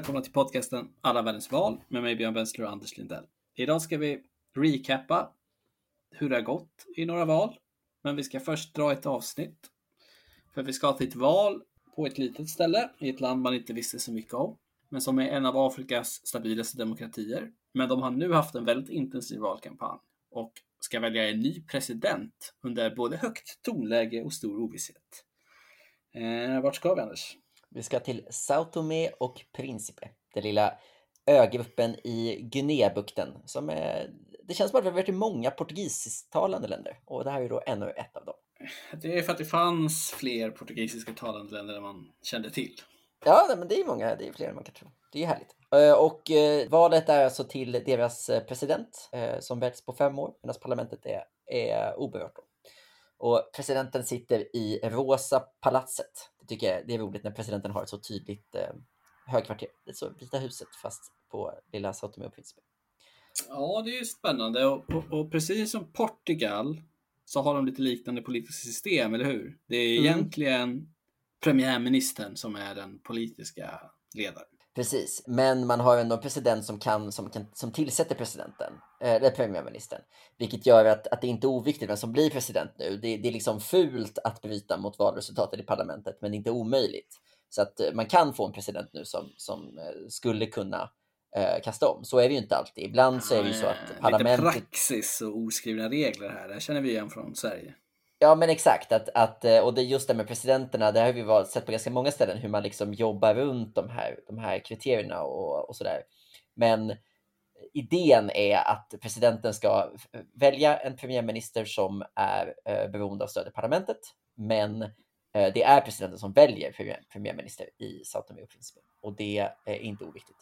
Välkomna till podcasten Alla världens val med mig Björn Wensler och Anders Lindell. Idag ska vi recappa hur det har gått i några val. Men vi ska först dra ett avsnitt. För vi ska till ett val på ett litet ställe i ett land man inte visste så mycket om. Men som är en av Afrikas stabilaste demokratier. Men de har nu haft en väldigt intensiv valkampanj och ska välja en ny president under både högt tonläge och stor ovisshet. Eh, vart ska vi Anders? Vi ska till Sao Tomé och Principe, den lilla ögruppen i Guineabukten. Som är, det känns som att vi har varit i många portugisisktalande länder och det här är då ännu ett av dem. Det är för att det fanns fler portugisiska talande länder än man kände till. Ja, men det är många, det är fler än man kan tro. Det är härligt. Eh, och eh, valet är alltså till deras eh, president som väljs på fem år medan parlamentet är, är oberört. Och presidenten sitter i Rosa palatset. Det tycker jag det är roligt när presidenten har ett så tydligt eh, högkvarter. Det är så Vita huset fast på lilla Sao Tomé och Principe. Ja, det är spännande och, och, och, precis som Portugal så har de lite liknande politiska system, eller hur? Det är mm. egentligen premiärministern som är den politiska ledaren. Precis, men man har ändå en president som, kan, som, kan, som tillsätter presidenten, eh, eller premiärministern. Vilket gör att, att det inte är oviktigt vem som blir president nu. Det, det är liksom fult att bryta mot valresultatet i parlamentet, men inte omöjligt. Så att eh, man kan få en president nu som, som eh, skulle kunna eh, kasta om. Så är det ju inte alltid. Ibland så är det ju så att parlamentet... Lite praxis och oskrivna regler här, det känner vi igen från Sverige. Ja men exakt, att, att, eh, och det är just det med presidenterna, det har vi sett på ganska många ställen hur man liksom jobbar runt de här, de här kriterierna och, och sådär. Men idén är att presidenten ska välja en premiärminister som är eh, beroende av stöd i parlamentet, men eh, det är presidenten som väljer premiär, premiärminister i Sao Tomé och Principe och det är inte oviktigt.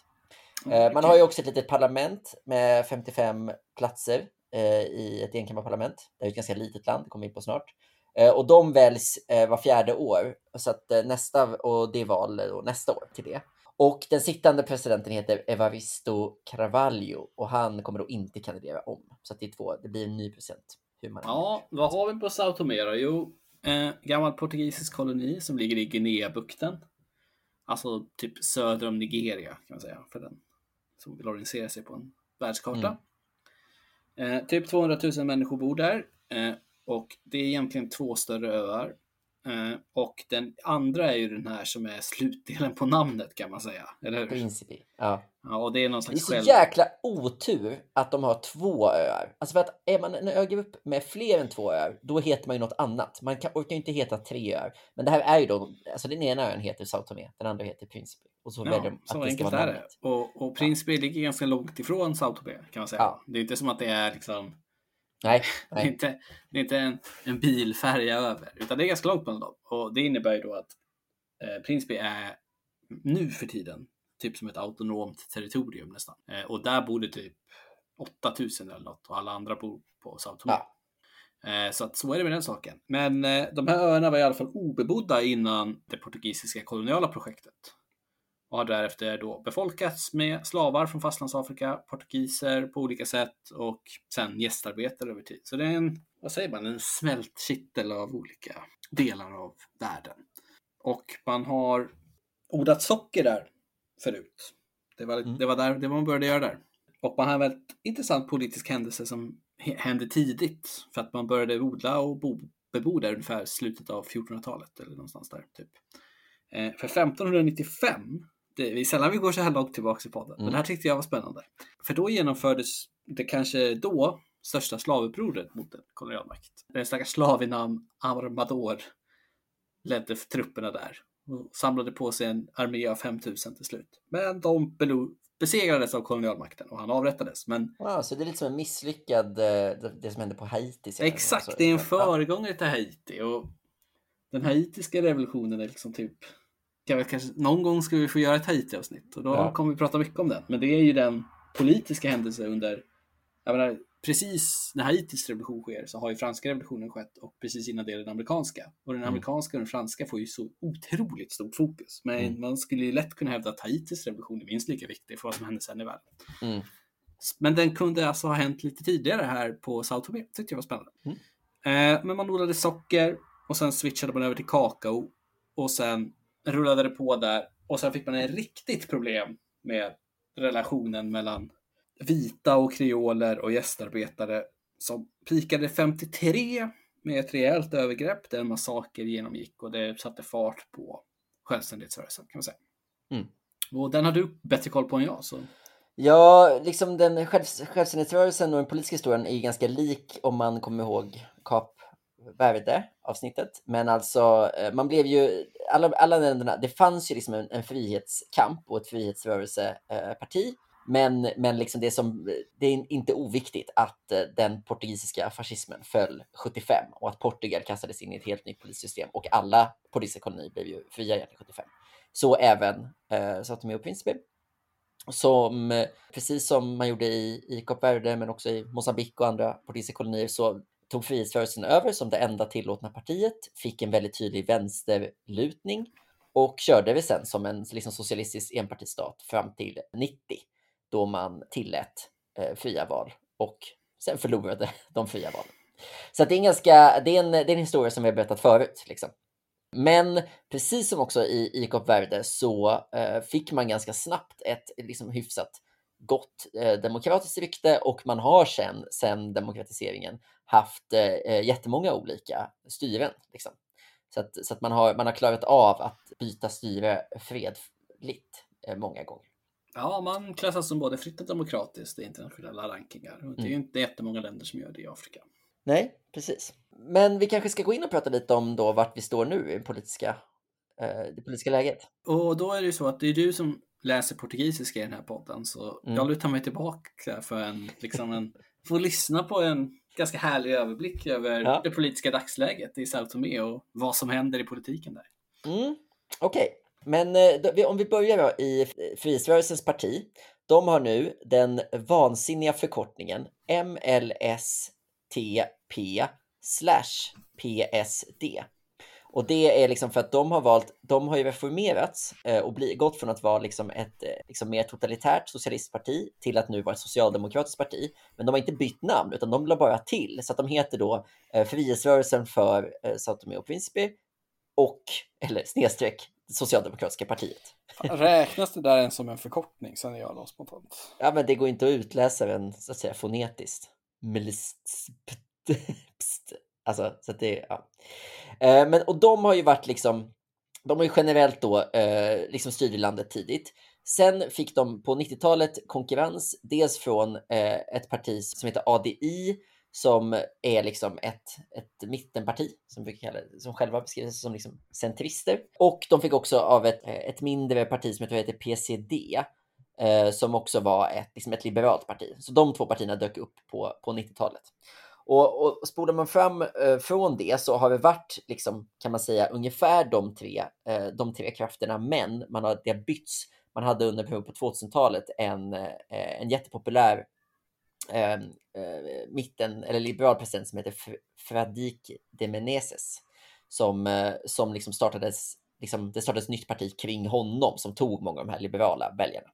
Eh, man har ju också ett litet parlament med 55 platser i ett enkammarparlament. Det är ett ganska litet land, det kommer vi in på snart. Eh, och de väljs eh, var fjärde år, så att nästa, och det är val nästa år till det. Och den sittande presidenten heter Evaristo Carvalho och han kommer då inte kandidera om. Så att det är två, det blir en ny president. Ja, vad har vi på Sao Tomé då? Jo, eh, gammal portugisisk koloni som ligger i Guineabukten. Alltså typ söder om Nigeria kan man säga för den som vill orientera sig på en världskarta. Mm. Eh, typ 200 000 människor bor där eh, och det är egentligen två större öar. Eh, och den andra är ju den här som är slutdelen på namnet kan man säga. Eller hur? Principe. Ja. ja och det är någon slags Det är så själv... jäkla otur att de har två öar. Alltså för att är man en ögrupp med fler än två öar, då heter man ju något annat. Man kan, orkar ju inte heta tre öar. Men det här är ju då, alltså den ena ön heter Sao Tomé, den andra heter Principe. Och så ja, väljer de att det ska vara namnet. Och, och Principe ja. ligger ganska långt ifrån Sao Tomé kan man säga. Ja. Det är inte som att det är liksom Nej, nej. Det är inte, det är inte en, en bilfärja över, utan det är ganska långt mellan dem. Och det innebär ju då att eh, Principe är nu för tiden typ som ett autonomt territorium nästan. Eh, och där bor det typ 8000 eller något och alla andra bor på Sao Tomé. Ja. Eh, så att så är det med den saken. Men eh, de här öarna var i alla fall obebodda innan det portugisiska koloniala projektet och har därefter då befolkats med slavar från fastlandsafrika, portugiser på olika sätt och sen gästarbetare över tid. Så det är en, vad säger man, en smältkittel av olika delar av världen. Och man har odlat socker där förut. Det var, mm. det var där det man började göra där. Och man har en väldigt intressant politisk händelse som hände tidigt för att man började odla och bo, bebo där ungefär slutet av 1400-talet eller någonstans där. Typ. Eh, för 1595 det är sällan vi går så här långt tillbaka i podden, mm. men det här tyckte jag var spännande. För då genomfördes det kanske då största slavupproret mot en kolonialmakt. En stackars slav i namn Armador ledde trupperna där och samlade på sig en armé av 5000 till slut. Men de besegrades av kolonialmakten och han avrättades. Men... Wow, så det är lite som en misslyckad, eh, det som hände på Haiti. Exakt, det är en föregångare till Haiti och den haitiska revolutionen är liksom typ jag vet, kanske, någon gång ska vi få göra ett Haiti-avsnitt och då ja. kommer vi prata mycket om det. Men det är ju den politiska händelse under, jag menar, precis när Haitis revolution sker så har ju franska revolutionen skett och precis innan det är den amerikanska. Och den mm. amerikanska och den franska får ju så otroligt stort fokus. Men mm. man skulle ju lätt kunna hävda att Haitis revolution är minst lika viktig för vad som hände sen i världen. Mm. Men den kunde alltså ha hänt lite tidigare här på Sao Tomé, tyckte jag var spännande. Mm. Eh, men man odlade socker och sen switchade man över till kakao och sen rullade det på där Och sen fick man en riktigt problem med relationen mellan vita och kreoler och gästarbetare som pikade 53 med ett rejält övergrepp där en massaker genomgick och det satte fart på självständighetsrörelsen kan man säga. Mm. Och den har du bättre koll på än jag. Så. Ja, liksom den själv, självständighetsrörelsen och den politiska historien är ganska lik om man kommer ihåg Kap Verde avsnittet. Men alltså, eh, man blev ju, alla, alla länderna, det fanns ju liksom en, en frihetskamp och ett frihetsrörelseparti. Men, men liksom det, som, det är inte oviktigt att eh, den portugisiska fascismen föll 75 och att Portugal kastades in i ett helt nytt polissystem och alla portugisiska kolonier blev ju fria igen 75. Så även eh, Sao Tomé och Principe. Som, eh, precis som man gjorde i, i Kap Verde men också i Mosambik och andra portugisiska kolonier så tog frihetsrörelsen över som det enda tillåtna partiet, fick en väldigt tydlig vänsterlutning och körde vi sen som en liksom, socialistisk enpartistat fram till 90 då man tillät eh, fria val och sen förlorade de fria valen. Så det är, en ganska, det är, en, det är en historia som vi har berättat förut. Liksom. Men precis som också i, i Kap Verde så eh, fick man ganska snabbt ett liksom, hyfsat gott eh, demokratiskt rykte och man har sen, sen demokratiseringen haft eh, eh, jättemånga olika styren. Liksom. Så, att, så att man, har, man har klarat av att byta styre fredligt eh, många gånger. Ja, man klassas som både fritt och demokratiskt i internationella rankingar. Och det är ju mm. inte jättemånga länder som gör det i Afrika. Nej, precis. Men vi kanske ska gå in och prata lite om då vart vi står nu i det politiska, eh, det politiska läget. Och då är det ju så att det är du som läser portugisiska i den här podden, så mm. jag lutar mig tillbaka för en, liksom en, få lyssna på en ganska härlig överblick över ja. det politiska dagsläget i Sao Tomé och vad som händer i politiken där. Mm. Okej, okay. men eh, om vi börjar då i Frihetsrörelsens parti. De har nu den vansinniga förkortningen MLSTP slash PSD. Och det är liksom för att de har valt, de har ju reformerats eh, och bli, gått från att vara liksom ett eh, liksom mer totalitärt socialistparti till att nu vara ett socialdemokratiskt parti. Men de har inte bytt namn utan de la bara till så att de heter då eh, Frihetsrörelsen för Sao Tomé och Principe och, eller snedstreck, Socialdemokratiska partiet. Räknas det där ens som en förkortning sen jag la spontant? Ja, men det går inte att utläsa den så att säga fonetiskt. Alltså, så att det, ja. Eh, men, och de har ju varit liksom, de har ju generellt då eh, liksom styrt landet tidigt. Sen fick de på 90-talet konkurrens, dels från eh, ett parti som heter ADI, som är liksom ett, ett mittenparti, som, vi kallar som själva beskriver sig som liksom centrister. Och de fick också av ett, eh, ett mindre parti som heter PCD, eh, som också var ett, liksom ett liberalt parti. Så de två partierna dök upp på, på 90-talet. Och, och spolar man fram eh, från det så har det varit, liksom, kan man säga, ungefär de tre, eh, de tre krafterna, men man har, det har bytts. Man hade under på 2000-talet en, eh, en jättepopulär ehm, eh, mitten, eller liberal president som heter Fradik de Meneses som, eh, som liksom startades Liksom, det startades ett nytt parti kring honom som tog många av de här liberala väljarna.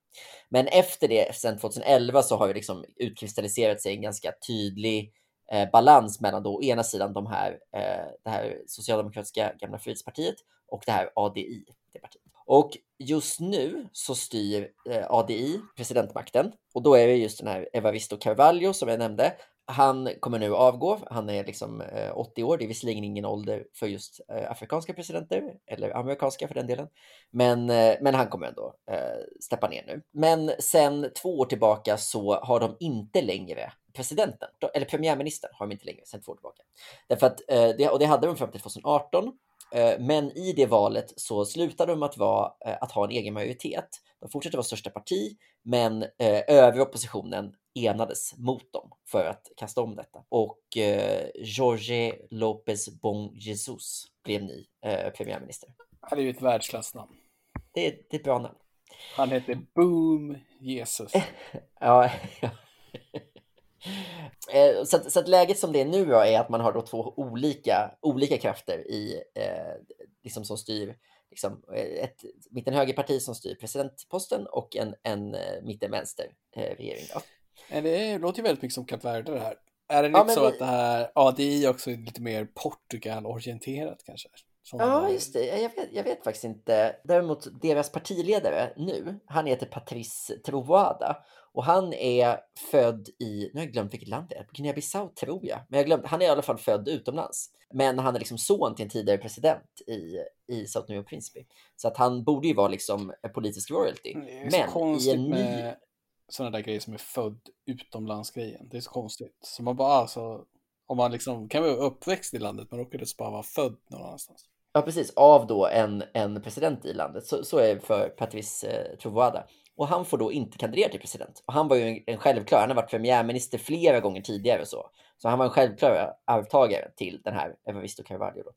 Men efter det, sedan 2011, så har det liksom utkristalliserat sig en ganska tydlig eh, balans mellan då å ena sidan de här, eh, det här socialdemokratiska gamla Frihetspartiet och det här ADI. Det partiet. Och just nu så styr eh, ADI presidentmakten och då är det just den här Evaristo Carvalho som jag nämnde. Han kommer nu avgå. Han är liksom eh, 80 år. Det är visserligen ingen ålder för just eh, afrikanska presidenter eller amerikanska för den delen. Men, eh, men han kommer ändå eh, steppa ner nu. Men sen två år tillbaka så har de inte längre presidenten, eller premiärministern har de inte längre sen två år tillbaka. Därför att, och det hade de fram till 2018. Men i det valet så slutade de att, vara, att ha en egen majoritet. De fortsätter vara största parti, men eh, övriga oppositionen enades mot dem för att kasta om detta. Och eh, Jorge López Bon Jesus blev ny eh, premiärminister. Det är ju ett världsklassnamn. Det är, det är ett bra namn. Han heter Boom Jesus. ja, eh, så, att, så att läget som det är nu är att man har då två olika, olika krafter i, eh, liksom som styr liksom, ett mittenhögerparti som styr presidentposten och en, en eh, mittenvänster eh. Det låter ju väldigt mycket som Kap Verde det här. Är det lite ja, så vi... att det här ADI också är lite mer Portugal-orienterat kanske? Ja, just det. Jag vet, jag vet faktiskt inte. Däremot deras partiledare nu, han heter Patrice Trovoada och han är född i, nu har jag glömt vilket land det är, Guinea-Bissau tror jag. Men jag glömt, han är i alla fall född utomlands. Men han är liksom son till en tidigare president i, i South New Principe. Så att han borde ju vara liksom politisk royalty. Det är så Men konstigt i en ny... med sådana där grejer som är född utomlands-grejen. Det är så konstigt. Så man bara, alltså, om man liksom kan vara uppväxt i landet men råkade bara vara född någon annanstans. Ja, precis. Av då en, en president i landet. Så, så är det för Patrice eh, Trovoada. Och han får då inte kandidera till president. Och han var ju en, en självklar, han har varit premiärminister flera gånger tidigare och så. Så han var en självklar arvtagare till den här Evaristo Carvalho. Då.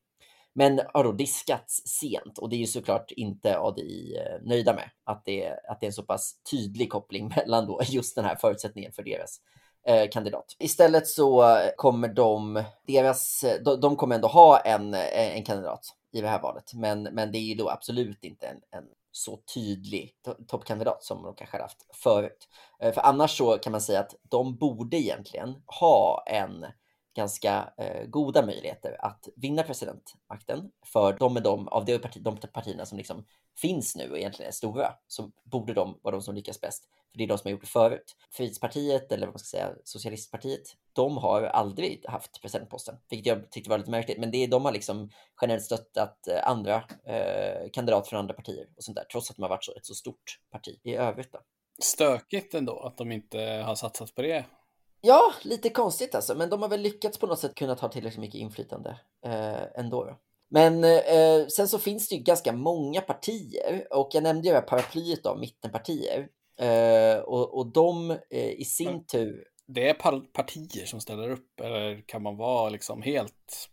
Men har då diskats sent och det är ju såklart inte ADI eh, nöjda med. Att det, att det är en så pass tydlig koppling mellan då just den här förutsättningen för deras eh, kandidat. Istället så kommer de, deras, de, de kommer ändå ha en, en kandidat i det här valet. Men, men det är ju då absolut inte en, en så tydlig toppkandidat som de kanske har haft förut. Eh, för annars så kan man säga att de borde egentligen ha en ganska eh, goda möjligheter att vinna presidentmakten. För de är de av de, parti, de partierna som liksom finns nu och egentligen är stora, så borde de vara de som lyckas bäst. För det är de som har gjort det förut. Frihetspartiet, eller vad man ska säga, Socialistpartiet, de har aldrig haft presidentposten, vilket jag tyckte var lite märkligt. Men det är, de har liksom generellt stöttat eh, andra eh, kandidater från andra partier och sånt där, trots att de har varit så, ett så stort parti i övrigt. Då. Stökigt ändå att de inte har satsat på det. Ja, lite konstigt alltså, men de har väl lyckats på något sätt kunna ta tillräckligt mycket inflytande eh, ändå. Då. Men eh, sen så finns det ju ganska många partier och jag nämnde ju det här paraplyet av mittenpartier eh, och, och de eh, i sin tur. Det är par partier som ställer upp eller kan man vara liksom helt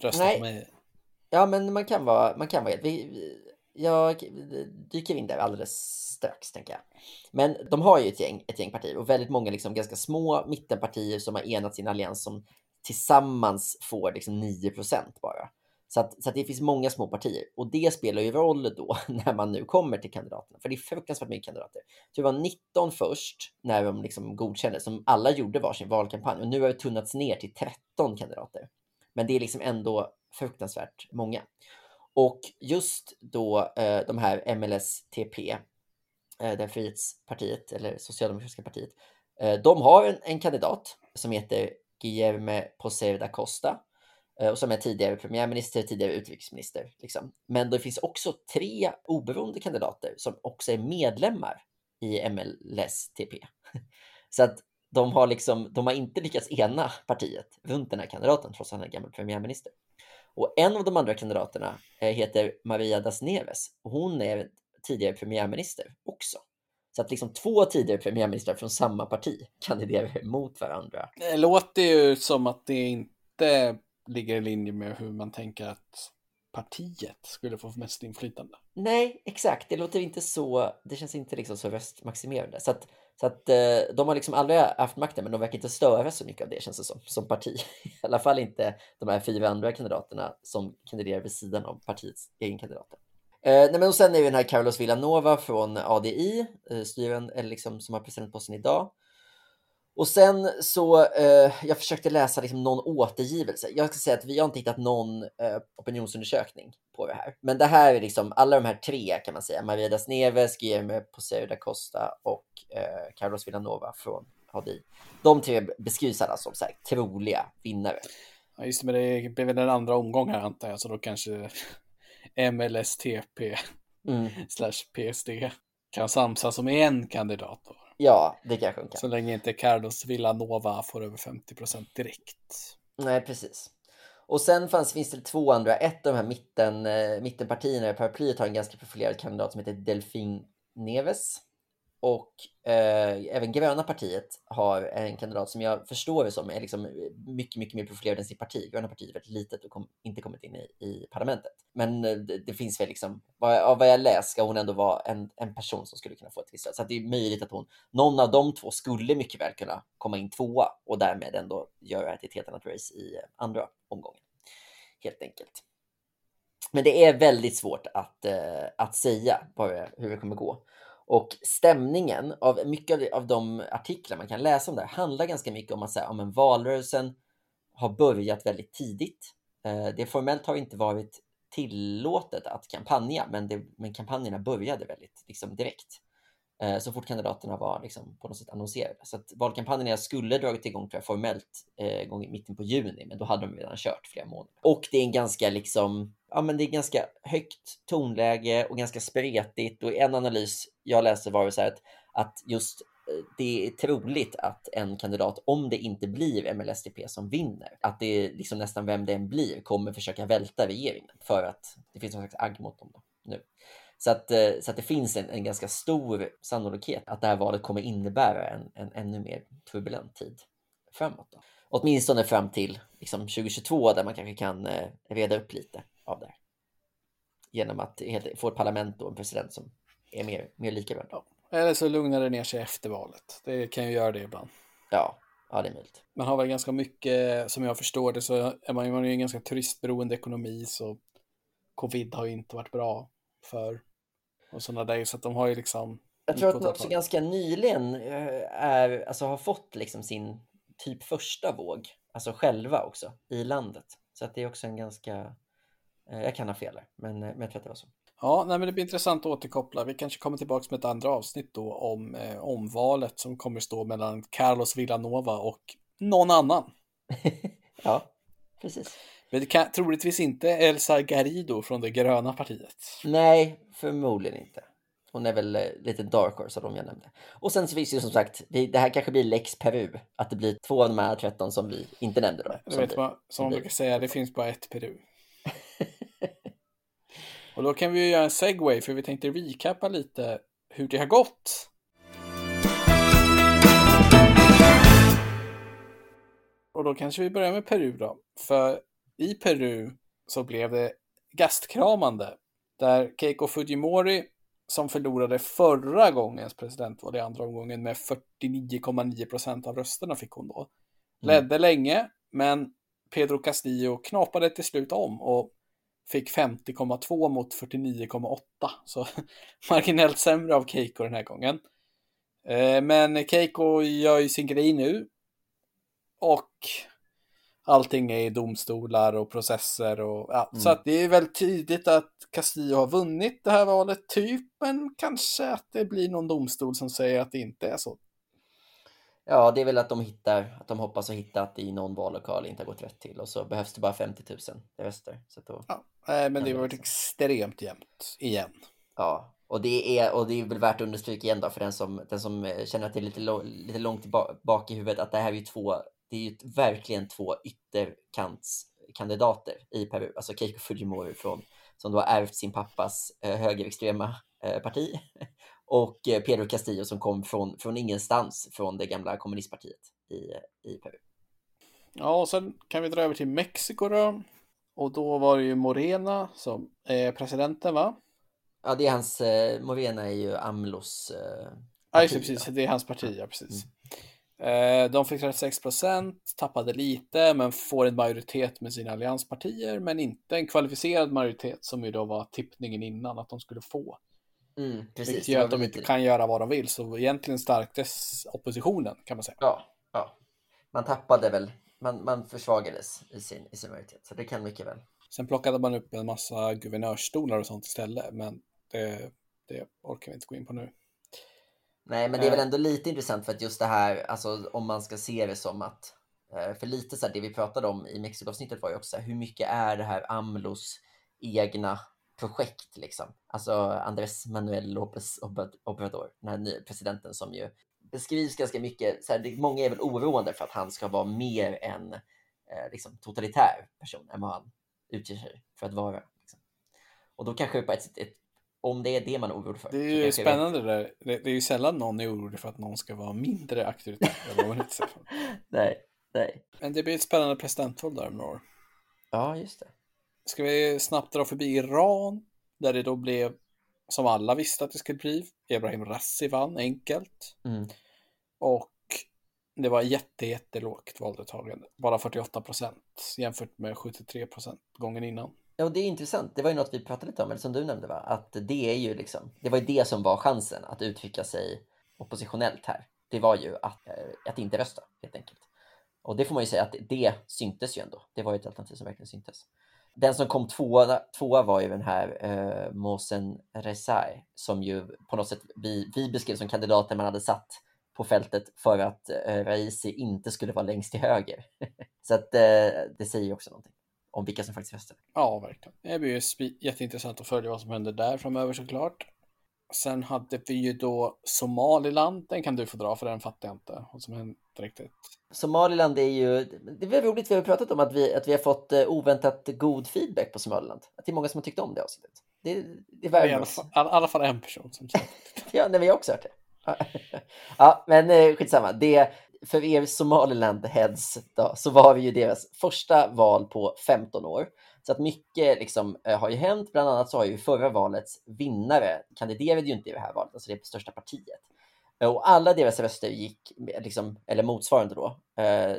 rösta Nej. på mig? Ja, men man kan vara, man kan vara vi, vi, Jag dyker in där alldeles strax, tänker jag. Men de har ju ett gäng, ett gäng partier och väldigt många liksom ganska små mittenpartier som har enats i en allians som tillsammans får liksom 9% bara. Så, att, så att det finns många små partier och det spelar ju roll då när man nu kommer till kandidaterna. För det är fruktansvärt mycket kandidater. Så det var 19 först när de liksom godkändes, som alla gjorde varsin valkampanj och nu har det tunnats ner till 13 kandidater. Men det är liksom ändå fruktansvärt många. Och just då eh, de här MLSTP, Eh, det Frihetspartiet eller Socialdemokratiska partiet, eh, de har en, en kandidat som heter Guillermo Poser da Costa eh, och som är tidigare premiärminister, tidigare utrikesminister. Liksom. Men det finns också tre oberoende kandidater som också är medlemmar i MLSTP. Så att de har, liksom, de har inte lyckats ena partiet runt den här kandidaten trots att han är gammal premiärminister. Och en av de andra kandidaterna eh, heter Maria das Neves hon är tidigare premiärminister också. Så att liksom två tidigare premiärministrar från samma parti kandiderar mot varandra. Det låter ju som att det inte ligger i linje med hur man tänker att partiet skulle få mest inflytande. Nej, exakt. Det låter inte så. Det känns inte liksom så röstmaximerande. Så att, så att eh, de har liksom aldrig haft makten, men de verkar inte störa så mycket av det känns det som, som parti. I alla fall inte de här fyra andra kandidaterna som kandiderar vid sidan av partiets egen kandidater. Eh, nej, men och sen är ju den här Carlos Villanova från ADI, eh, styren, eller liksom, som har presidentposten idag. Och sen så, eh, jag försökte läsa liksom någon återgivelse. Jag ska säga att vi har inte hittat någon eh, opinionsundersökning på det här. Men det här är liksom alla de här tre kan man säga. Maria das Neves, Guillermo Poseu da Costa och eh, Carlos Villanova från ADI. De tre beskrivs alla som så här, troliga vinnare. Ja, just det, men det blev väl en andra omgång här antar jag, så då kanske MLSTP Mm. slash PSD kan samsas om en kandidat då. Ja, det kanske kan. Så länge inte Carlos Villanova får över 50 procent direkt. Nej, precis. Och sen fanns, finns det två andra. Ett av de här mitten, eh, mittenpartierna, paraplyet, har en ganska profilerad kandidat som heter Delfin Neves. Och eh, även Gröna partiet har en kandidat som jag förstår det som är liksom mycket, mycket mer profilerad än sitt parti. Gröna partiet är väldigt litet och kom, inte kommit in i, i parlamentet. Men eh, det, det finns väl liksom, vad, av vad jag läst ska hon ändå vara en, en person som skulle kunna få ett visst stöd. Så att det är möjligt att hon, någon av de två skulle mycket väl kunna komma in tvåa och därmed ändå göra ett helt annat race i andra omgången. Helt enkelt. Men det är väldigt svårt att, eh, att säga bara hur det kommer gå. Och stämningen av mycket av, de, artiklar man kan läsa om det här handlar ganska mycket om att säga om valrörelsen har börjat väldigt tidigt. Eh, det formellt har inte varit tillåtet att kampanja, men, det, men kampanjerna började väldigt liksom, direkt. Eh, så fort kandidaterna var liksom, på något sätt annonserade. Så att valkampanjerna skulle dragit igång tror jag, formellt eh, gång i mitten på juni, men då hade de redan kört flera månader. Och det är en ganska liksom, ja men det är ganska högt tonläge och ganska spretigt och en analys jag läste var så här att, att just eh, det är troligt att en kandidat, om det inte blir MLSTP som vinner, att det är liksom nästan vem det än blir, kommer försöka välta regeringen för att det finns någon slags agg mot dem då, nu. Så att, eh, så att det finns en, en ganska stor sannolikhet att det här valet kommer innebära en, en ännu mer turbulent tid framåt. Då. Åtminstone fram till liksom 2022 där man kanske kan eh, reda upp lite av det. Genom att få ett parlament och en president som är mer, mer lika Ja. Eller så lugnar det ner sig efter valet. Det kan ju göra det ibland. Ja, ja det är möjligt. Man har väl ganska mycket, som jag förstår det, så är man, man ju en ganska turistberoende ekonomi så covid har ju inte varit bra för och sådana där. Så att de har ju liksom. Jag tror att man också ganska nyligen eh, är, alltså har fått liksom sin typ första våg, alltså själva också i landet. Så att det är också en ganska, eh, jag kan ha fel där, men, eh, men jag tror att det var så. Ja, nej, men det blir intressant att återkoppla. Vi kanske kommer tillbaka med ett andra avsnitt då om eh, omvalet som kommer stå mellan Carlos Villanova och någon annan. ja, precis. Men det kan troligtvis inte Elsa Garrido från det gröna partiet. Nej, förmodligen inte. Hon är väl eh, lite dark horse av de jag nämnde. Och sen så finns det ju som sagt, det här kanske blir lex Peru. Att det blir två av de här 13 som vi inte nämnde då. Som, vet man, som man brukar säga, det finns bara ett Peru. Och då kan vi ju göra en segway för vi tänkte recappa lite hur det har gått. Och då kanske vi börjar med Peru då. För i Peru så blev det gastkramande där Keiko Fujimori som förlorade förra gångens presidentval i andra omgången med 49,9 procent av rösterna fick hon då. Mm. Ledde mm. länge, men Pedro Castillo knapade till slut om och fick 50,2 mot 49,8. Så marginellt sämre av Keiko den här gången. Eh, men Keiko gör ju sin grej nu. Och allting är i domstolar och processer och ja, mm. så att det är väl tydligt att Castillo har vunnit det här valet typ, men kanske att det blir någon domstol som säger att det inte är så. Ja, det är väl att de hittar, att de hoppas att hitta att i någon vallokal inte har gått rätt till och så behövs det bara 50 000 röster. Så då ja, men det har varit extremt jämnt igen. Ja, och det är, och det är väl värt att understryka igen då för den som, den som känner att det är lite, lite långt bak i huvudet att det här är ju två det är ju verkligen två ytterkantskandidater i Peru. Alltså Keiko Fujimori från, som då har ärvt sin pappas eh, högerextrema eh, parti och eh, Pedro Castillo som kom från, från ingenstans från det gamla kommunistpartiet i, i Peru. Ja, och sen kan vi dra över till Mexiko då. Och då var det ju Morena som är presidenten, va? Ja, det är hans, eh, Morena är ju AMLOs eh, Ja, just precis. Det är hans parti, ja precis. Mm. Eh, de fick 36 procent, tappade lite, men får en majoritet med sina allianspartier, men inte en kvalificerad majoritet som ju då var tippningen innan att de skulle få. Mm, precis. Vilket gör att de inte kan göra vad de vill, så egentligen stärktes oppositionen kan man säga. Ja, ja. man tappade väl, man, man försvagades i sin, i sin majoritet, så det kan mycket väl. Sen plockade man upp en massa guvernörsstolar och sånt istället, men det, det orkar vi inte gå in på nu. Nej, men det är väl eh. ändå lite intressant för att just det här, alltså om man ska se det som att, eh, för lite så här, det vi pratade om i Mexiko-avsnittet var ju också hur mycket är det här AMLOs egna projekt liksom? Alltså Andrés Manuel López Obrador, den här nya presidenten som ju beskrivs ganska mycket, så här, det, många är väl oroande för att han ska vara mer en eh, liksom, totalitär person än vad han utger sig för att vara. Liksom. Och då kanske på ett, ett om det är det man är orolig för. Det är ju spännande det där. Det, det, är ju sällan någon är orolig för att någon ska vara mindre auktoritär. nej, nej. Men det blir ett spännande presidentval där om några år. Ja, just det. Ska vi snabbt dra förbi Iran, där det då blev, som alla visste att det skulle bli, Ebrahim Rassi vann enkelt. Mm. Och det var jätte, jättelågt valdeltagande, bara 48 procent jämfört med 73 procent gången innan. Ja, det är intressant. Det var ju något vi pratade lite om, eller som du nämnde, va? att det är ju liksom, det var ju det som var chansen att uttrycka sig oppositionellt här. Det var ju att, eh, att inte rösta, helt enkelt. Och det får man ju säga att det syntes ju ändå. Det var ju ett alternativ som verkligen syntes. Den som kom tvåa, tvåa var ju den här eh, Mohsen Rezai som ju på något sätt vi, vi beskrev som kandidaten man hade satt på fältet för att eh, Raisi inte skulle vara längst till höger. Så att eh, det säger ju också någonting om vilka som faktiskt röstade. Ja, verkligen. Det blir ju jätteintressant att följa vad som händer där framöver såklart. Sen hade vi ju då Somaliland. Den kan du få dra för den fattar jag inte vad som hände riktigt. Somaliland är ju, det är roligt, vi har pratat om att vi, att vi har fått eh, oväntat god feedback på Somaliland. Att det är många som har tyckt om det avsnittet. Det, det är Det är i alla fall, alla fall en person som sa Ja, nej, vi har också hört det. ja, men eh, skitsamma. Det, för er Somaliland heads då, så var det ju deras första val på 15 år. Så att mycket liksom, eh, har ju hänt. Bland annat så har ju förra valets vinnare kandiderade ju inte i det här valet, alltså det största partiet. Eh, och alla deras röster gick, liksom, eller motsvarande då, eh,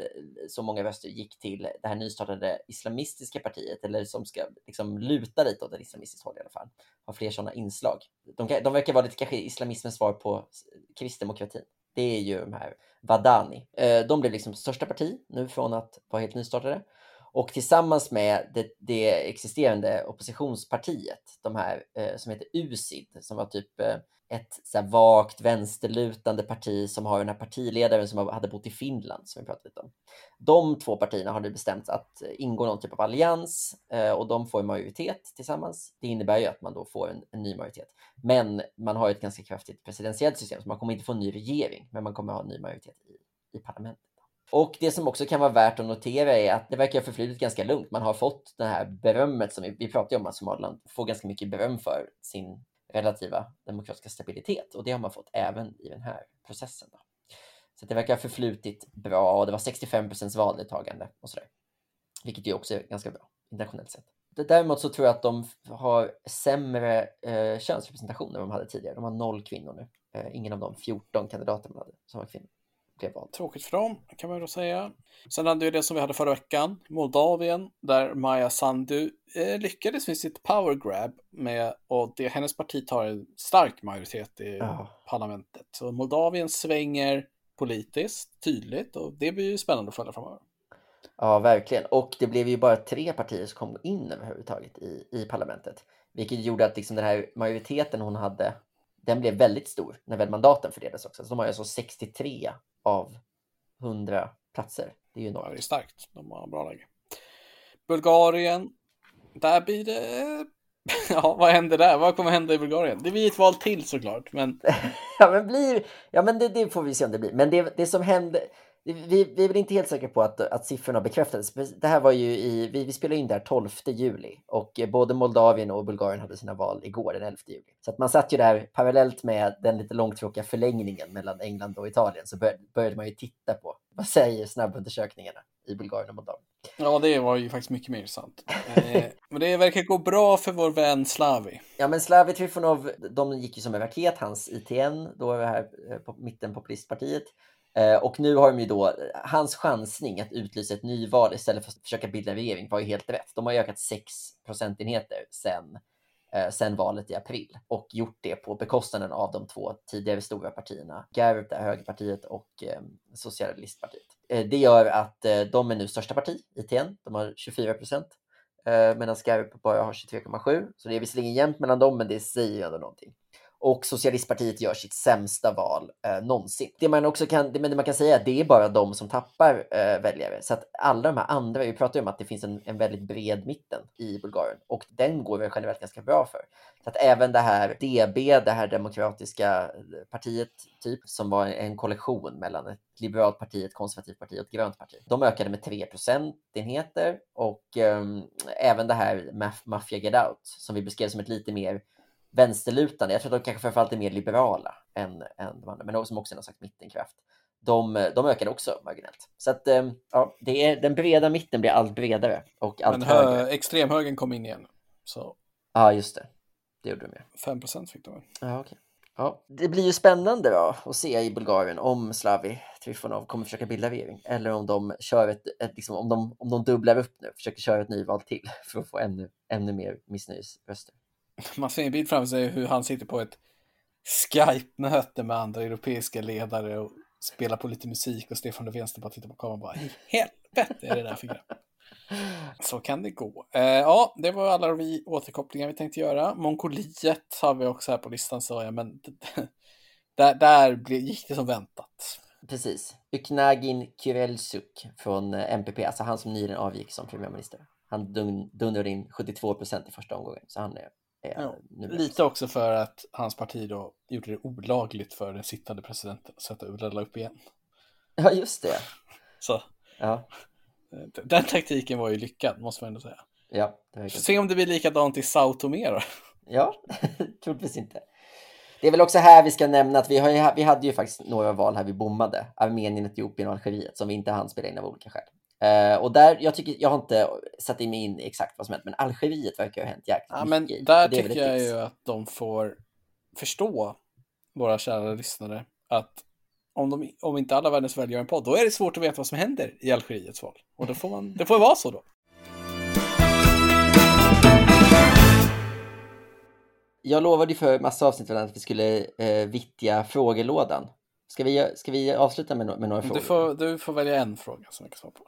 så många röster gick till det här nystartade islamistiska partiet, eller som ska liksom luta lite åt ett islamistiskt håll i alla fall. Har fler sådana inslag. De, de verkar vara lite kanske islamismens svar på kristdemokratin. Det är ju de här Vadani. Eh, de blev liksom största parti nu från att vara helt nystartade. Och tillsammans med det, det existerande oppositionspartiet, de här eh, som heter USID, som var typ eh, ett så här, vagt vänsterlutande parti som har den här partiledaren som hade bott i Finland, som vi pratade lite om. De två partierna har nu bestämt att ingå någon typ av allians eh, och de får en majoritet tillsammans. Det innebär ju att man då får en, en ny majoritet. Men man har ju ett ganska kraftigt presidentiellt system, så man kommer inte få en ny regering, men man kommer ha en ny majoritet i, i parlamentet. Och det som också kan vara värt att notera är att det verkar ha förflutit ganska lugnt. Man har fått det här berömmet som vi, vi pratade om att Somaliland får ganska mycket beröm för sin relativa demokratiska stabilitet och det har man fått även i den här processen. Då. Så det verkar ha förflutit bra och det var 65 procents valdeltagande och sådär. Vilket ju också är ganska bra internationellt sett. Däremot så tror jag att de har sämre eh, könsrepresentation än vad de hade tidigare. De har noll kvinnor nu. Eh, ingen av de 14 kandidater man hade som var kvinnor blev vald. Tråkigt för dem, kan man då säga. Sen hade vi det som vi hade förra veckan, Moldavien, där Maja Sandu eh, lyckades med sitt power grab med, och det, hennes parti tar en stark majoritet i Ja. parlamentet. Så Moldavien svänger politiskt, tydligt, och det blir ju spännande att följa framöver. Ja, verkligen. Och det blev ju bara tre partier som kom in överhuvudtaget i, i parlamentet. Vilket gjorde att liksom den här majoriteten hon hade, den blev väldigt stor när väl mandaten fördelades också. Så de har ju alltså 63 av 100 platser. Det är ju Ja, det är enormt. starkt, de har bra läge. Bulgarien, där blir det... Ja, vad händer där? Vad kommer hända i Bulgarien? Det blir ett val till såklart, men Ja, men, blir, ja, men det, det får vi se om det blir. Men det, det som hände, vi, vi är väl inte helt säkra på att, att siffrorna bekräftades. Det här var ju i, vi, vi spelade in det här 12 juli och både Moldavien och Bulgarien hade sina val igår den 11 juli. Så att man satt ju där parallellt med den lite långtråkiga förlängningen mellan England och Italien så började, började man ju titta på vad säger snabbundersökningarna i Bulgarien och Moldavien. ja, det var ju faktiskt mycket mer intressant. Eh, men det verkar gå bra för vår vän Slavi. Ja, men Slavi Trifonov, de gick ju som en raket, hans ITN, då det här eh, på mittenpopulistpartiet. Eh, Eh, och nu har de ju då, hans chansning att utlysa ett nyval istället för att försöka bilda en regering var ju helt rätt. De har ju ökat 6 procentenheter sen, eh, sen valet i april och gjort det på bekostnaden av de två tidigare stora partierna, GARP, högerpartiet och eh, Socialistpartiet. Eh, det gör att eh, de är nu största parti, ITN, de har 24 procent eh, medan Skarp bara har 23,7. Så det är visserligen jämnt mellan dem, men det säger ju ändå någonting. Och Socialistpartiet gör sitt sämsta val eh, någonsin. Det man också kan, det, men det man kan säga är att det är bara de som tappar eh, väljare. Så att alla de här andra, vi pratar ju om att det finns en, en väldigt bred mitten i Bulgarien och den går väl generellt ganska bra för. Så att även det här DB, det här demokratiska eh, partiet typ, som var en kollektion mellan ett liberalt parti, ett konservativt parti och ett grönt parti. De ökade med 3 procentenheter och eh, även det här Maf- Mafia Get Out som vi beskrev som ett lite mer vänsterlutande. Jag tror att de kanske framförallt är mer liberala än, än de andra, men som också är någon slags mittenkraft. De, de ökade också marginellt. Så att ehm, ja, det är, den breda mitten blir allt bredare och allt Men högre. hö, extremhögern kom in igen. Så Ja, just det. Det gjorde de ju. 5% fick de väl. Ja, okej. Ja, det blir ju spännande då att se i Bulgarien om Slavi Trifonov kommer försöka bilda regering eller om de kör ett, ett liksom, om de, om de dubblar upp nu, försöker köra ett nyval till för att få ännu, ännu mer missnöjesröster. Man ser en bild framför sig hur han sitter på ett Skype-möte med andra europeiska ledare och spelar på lite musik och Stefan Löfven står bara och tittar på kameran och bara i helvete är det där för grepp? Så kan det gå. Eh, ja, det var alla vi återkopplingar vi tänkte göra. Mongoliet har vi också här på listan, sa jag, men där, där gick det som väntat. Precis. Uknagin Kyrelsuk från eh, MPP, alltså han som nyligen avgick som premiärminister. Han dundrade in 72 procent i första omgången, så han är ja, Lite också för att hans parti då gjorde det olagligt för den sittande presidenten att sätta Urala upp igen. Ja, just det. Så. Ja. Den taktiken var ju lyckad, måste man ändå säga. Ja, Se om det blir likadant i Sao Tome då. Ja, troligtvis inte. Det är väl också här vi ska nämna att vi, har, vi hade ju faktiskt några val här vi bommade. Armenien, Etiopien och Algeriet som vi inte hann spela in av olika skäl. Uh, och där, jag, tycker, jag har inte satt in mig in exakt vad som hänt, men Algeriet verkar ha hänt jäkligt ja, men Där tycker jag ju att de får förstå, våra kära lyssnare, att om, de, om inte alla världens väl gör en podd, då är det svårt att veta vad som händer i Algeriets val. Och då får man, det får vara så då. Jag lovade ju för massa avsnitt att vi skulle eh, vittja frågelådan. Ska vi, ska vi avsluta med, med några frågor? Du får, du får välja en fråga som jag kan svara på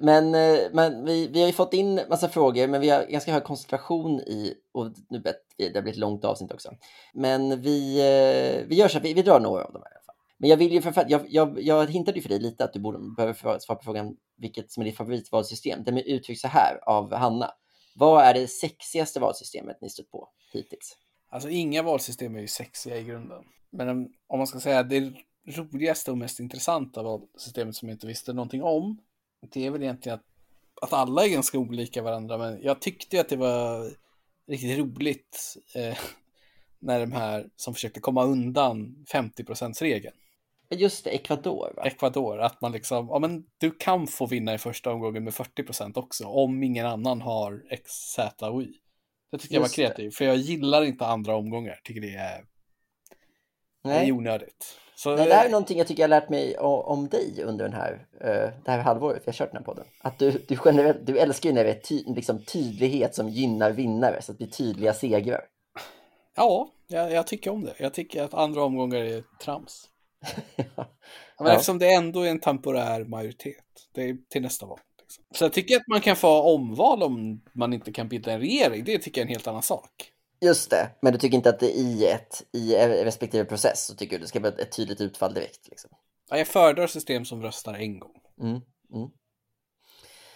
men eh, men vi, vi har ju fått in massa frågor, men vi har ganska hög koncentration i, och nu vet vi, det blir ett långt avsnitt också. Men vi, eh, vi gör så att vi, vi drar några av dem här. Men jag vill ju framförallt, jag, jag, jag hintade ju för dig lite att du borde, behöver svara på frågan vilket som är ditt favoritvalsystem. Den uttryckt så här av Hanna. Vad är det sexigaste valsystemet ni stött på hittills? Alltså inga valsystem är ju sexiga i grunden. Men om man ska säga det roligaste och mest intressanta valsystemet som jag inte visste någonting om, det är väl egentligen att, att alla är ganska olika varandra. Men jag tyckte att det var riktigt roligt eh, när de här som försökte komma undan 50%-regeln. Just det, Ecuador va? Ecuador, att man liksom, ja men du kan få vinna i första omgången med 40% också om ingen annan har X, Z och Y. Det tycker jag var kreativt, för jag gillar inte andra omgångar, tycker det är, Nej. det är onödigt. Så, det här är någonting jag tycker jag lärt mig om dig under den här, uh, det här halvåret vi har kört den här podden. Att du, du, generellt, du älskar ju när det är ty, liksom tydlighet som gynnar vinnare, så att det blir tydliga segrar. Ja, jag, jag tycker om det. Jag tycker att andra omgångar är trams. ja. Men eftersom det ändå är en temporär majoritet. Det är till nästa val. Liksom. Så jag tycker att man kan få omval om man inte kan bilda en regering. Det tycker jag är en helt annan sak. Just det, men du tycker inte att det i ett i respektive process så tycker du det ska bli ett tydligt utfall direkt? Liksom. Ja, jag föredrar system som röstar en gång. Mm, mm.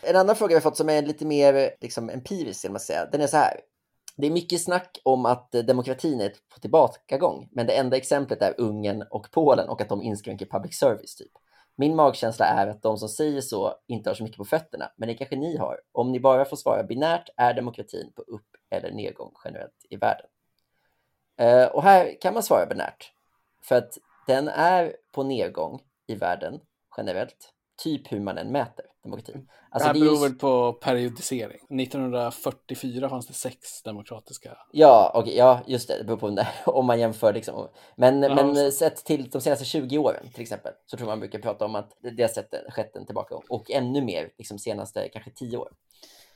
En annan fråga vi har fått som är lite mer liksom, empirisk, man säga. den är så här. Det är mycket snack om att eh, demokratin är på tillbakagång, men det enda exemplet är Ungern och Polen och att de inskränker public service. typ. Min magkänsla är att de som säger så inte har så mycket på fötterna, men det kanske ni har. Om ni bara får svara binärt är demokratin på upp eller nedgång generellt i världen. Eh, och här kan man svara binärt, för att den är på nedgång i världen generellt typ hur man än mäter demokratin. Mm. Alltså, det här beror väl på periodisering. 1944 fanns det sex demokratiska. Ja, okay, ja just det. Det beror på när, om man jämför. Liksom. Men, ja, men sett till de senaste 20 åren till exempel så tror man brukar prata om att det har sett, skett en tillbaka och ännu mer liksom senaste kanske 10 år.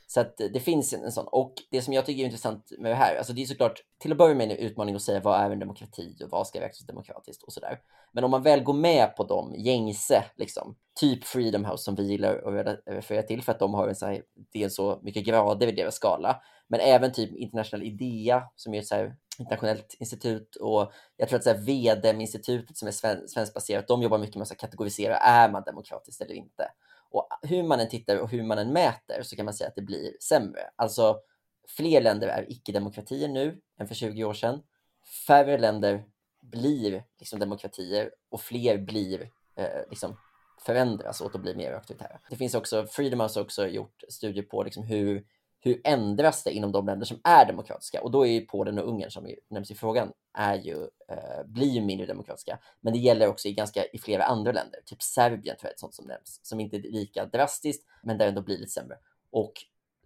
Så att det finns en, sån. Och det som jag tycker är intressant med det här, alltså det är såklart till att börja med en utmaning att säga vad är en demokrati och vad ska räknas demokratiskt och sådär. Men om man väl går med på de gängse, liksom, typ Freedom House som vi gillar att referera till för att de har en så här, dels så mycket grader i deras skala. Men även typ International IDEA som är ett så här internationellt institut och jag tror att så här, VDM-institutet som är sven svenskbaserat, de jobbar mycket med att kategorisera, är man demokratiskt eller inte? Och hur man än tittar och hur man än mäter så kan man säga att det blir sämre. Alltså, fler länder är icke-demokratier nu än för 20 år sedan. Färre länder blir liksom demokratier och fler blir eh, liksom förändras åt att bli mer auktoritära. Det finns också, Freedom House har också gjort studier på liksom hur hur ändras det inom de länder som är demokratiska? Och då är ju Polen och Ungern, som nämns i frågan, är ju, eh, blir ju mindre demokratiska. Men det gäller också i, ganska, i flera andra länder, typ Serbien tror jag är ett sånt som nämns, som inte är lika drastiskt, men där ändå blir lite sämre. Och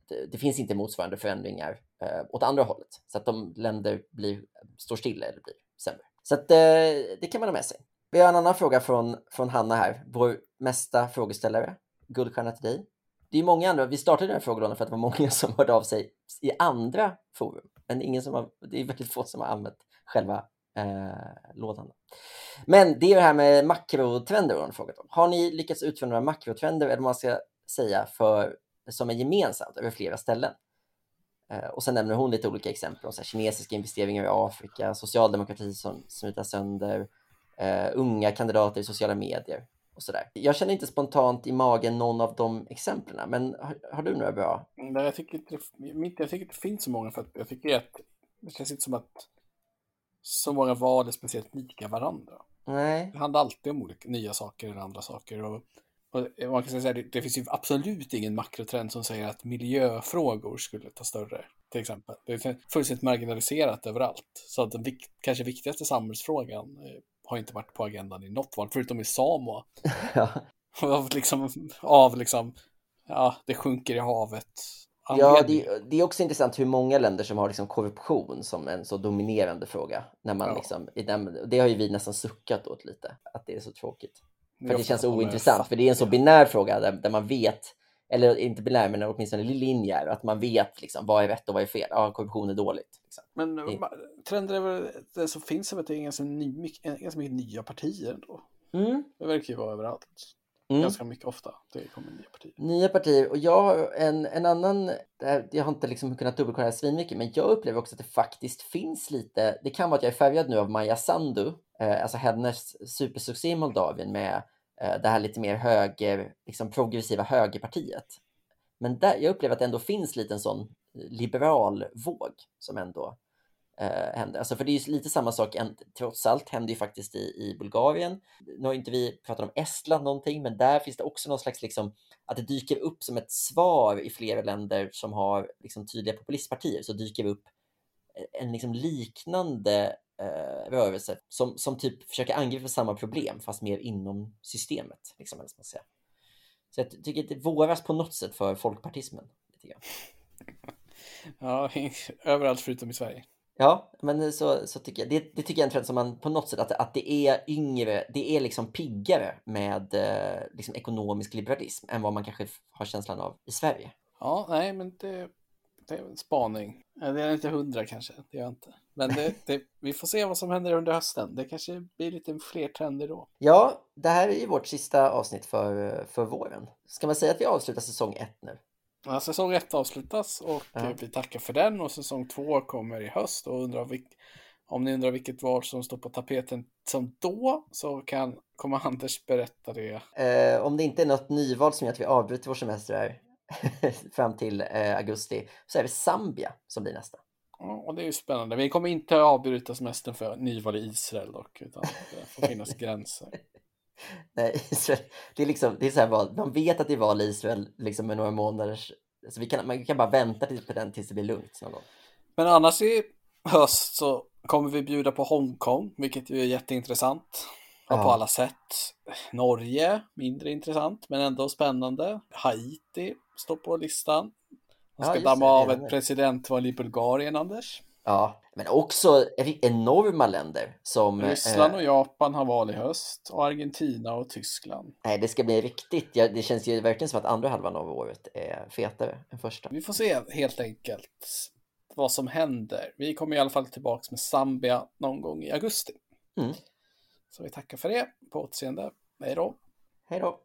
det, det finns inte motsvarande förändringar eh, åt andra hållet, så att de länder blir, står stilla eller blir sämre. Så att, eh, det kan man ha med sig. Vi har en annan fråga från, från Hanna här, vår mesta frågeställare. Guldstjärna till dig det är många andra, vi startade den här frågelådan för att det var många som hörde av sig i andra forum, men ingen som har, det är väldigt få som har använt själva eh, lådan. Men det är det här med makrotrender hon frågat om. Har ni lyckats utföra några makrotrender eller man ska säga, för, som är gemensamt över flera ställen. Eh, och sen nämner hon lite olika exempel om så här, kinesiska investeringar i Afrika, socialdemokrati som smutas sönder, eh, unga kandidater i sociala medier och så där. Jag känner inte spontant i magen någon av de exemplen, men har, har du några bra? Nej, jag tycker inte det, jag tycker det finns så många för att jag tycker att det känns inte som att så många val är speciellt lika varandra. Nej. Det handlar alltid om olika, nya saker eller andra saker. Och, och man kan säga att det, finns ju absolut ingen makrotrend som säger att miljöfrågor skulle ta större, till exempel. Det är fullständigt marginaliserat överallt. Så att den vik kanske viktigaste samhällsfrågan eh, har inte varit på agendan i något val, förutom i Samoa. ja. Av liksom, av liksom, ja, det sjunker i havet. Ja, det, det, är också intressant hur många länder som har liksom korruption som en så dominerande fråga. När man ja. liksom, det har ju vi nästan suckat åt lite, att det är så tråkigt. För det känns ointressant, för det är en så binär fråga där, där man vet, eller inte binär, men åtminstone linjär, att man vet liksom, vad är rätt och vad är fel. Ja, korruption är dåligt. Liksom. Men det... trenden är väl, det som finns att det är ganska, ny, mycket, ganska mycket nya partier ändå. Mm. Det verkar ju vara överallt. Mm. Ganska mycket ofta. Det kommer nya partier. Nya partier. Och jag har en, en annan, jag har inte liksom kunnat dubbelkolla det här svinmycket, men jag upplever också att det faktiskt finns lite, det kan vara att jag är färgad nu av Maja Sandu, eh, alltså hennes supersuccé i Moldavien med eh, det här lite mer höger, liksom progressiva högerpartiet. Men där, jag upplever att det ändå finns lite en sån liberal våg som ändå eh, händer. Alltså för det är ju lite samma sak, en, trots allt händer ju faktiskt i, i Bulgarien. Nu har inte vi pratat om Estland någonting, men där finns det också någon slags, liksom, att det dyker upp som ett svar i flera länder som har liksom, tydliga populistpartier, så dyker det upp eh, en liksom, liknande eh, rörelse som, som typ försöker angripa samma problem, fast mer inom systemet. Liksom, eller man säga. Så jag tycker att det våras på något sätt för folkpartismen. Lite grann. Ja, överallt förutom i Sverige. Ja, men så, så tycker jag. Det, det tycker jag är en trend som man på något sätt, att, att det är yngre, det är liksom piggare med eh, liksom ekonomisk liberalism än vad man kanske har känslan av i Sverige. Ja, nej, men det, det är en spaning. Det är inte hundra kanske, det gör jag inte. Men det, det, vi får se vad som händer under hösten. Det kanske blir lite fler trender då. Ja, det här är ju vårt sista avsnitt för, för våren. Ska man säga att vi avslutar säsong ett nu? Ja, säsong ett avslutas och ja. vi tackar för den och säsong två kommer i höst och undrar om ni undrar vilket val som står på tapeten som då så kan kommer Anders berätta det. Eh, om det inte är något nyval som gör att vi avbryter vår semester här fram till eh, augusti så är det Zambia som blir nästa. Ja, och det är ju spännande. Vi kommer inte avbryta semestern för nyval i Israel dock, utan det får finnas gränser. Nej, Israel, det är liksom, det är så här val, man vet att det är val i Israel liksom med några månaders, så vi kan, man kan bara vänta till, på den tills det blir lugnt någon gång. Men annars i höst så kommer vi bjuda på Hongkong, vilket ju är jätteintressant. Ja. På alla sätt. Norge, mindre intressant men ändå spännande. Haiti står på listan. Man ska ja, damma av ett presidentval i Bulgarien, Anders. Ja, men också enorma länder som... Ryssland och Japan har val i höst och Argentina och Tyskland. Nej, det ska bli riktigt. Ja, det känns ju verkligen som att andra halvan av året är fetare än första. Vi får se helt enkelt vad som händer. Vi kommer i alla fall tillbaka med Zambia någon gång i augusti. Mm. Så vi tackar för det. På återseende. Hej då. Hej då.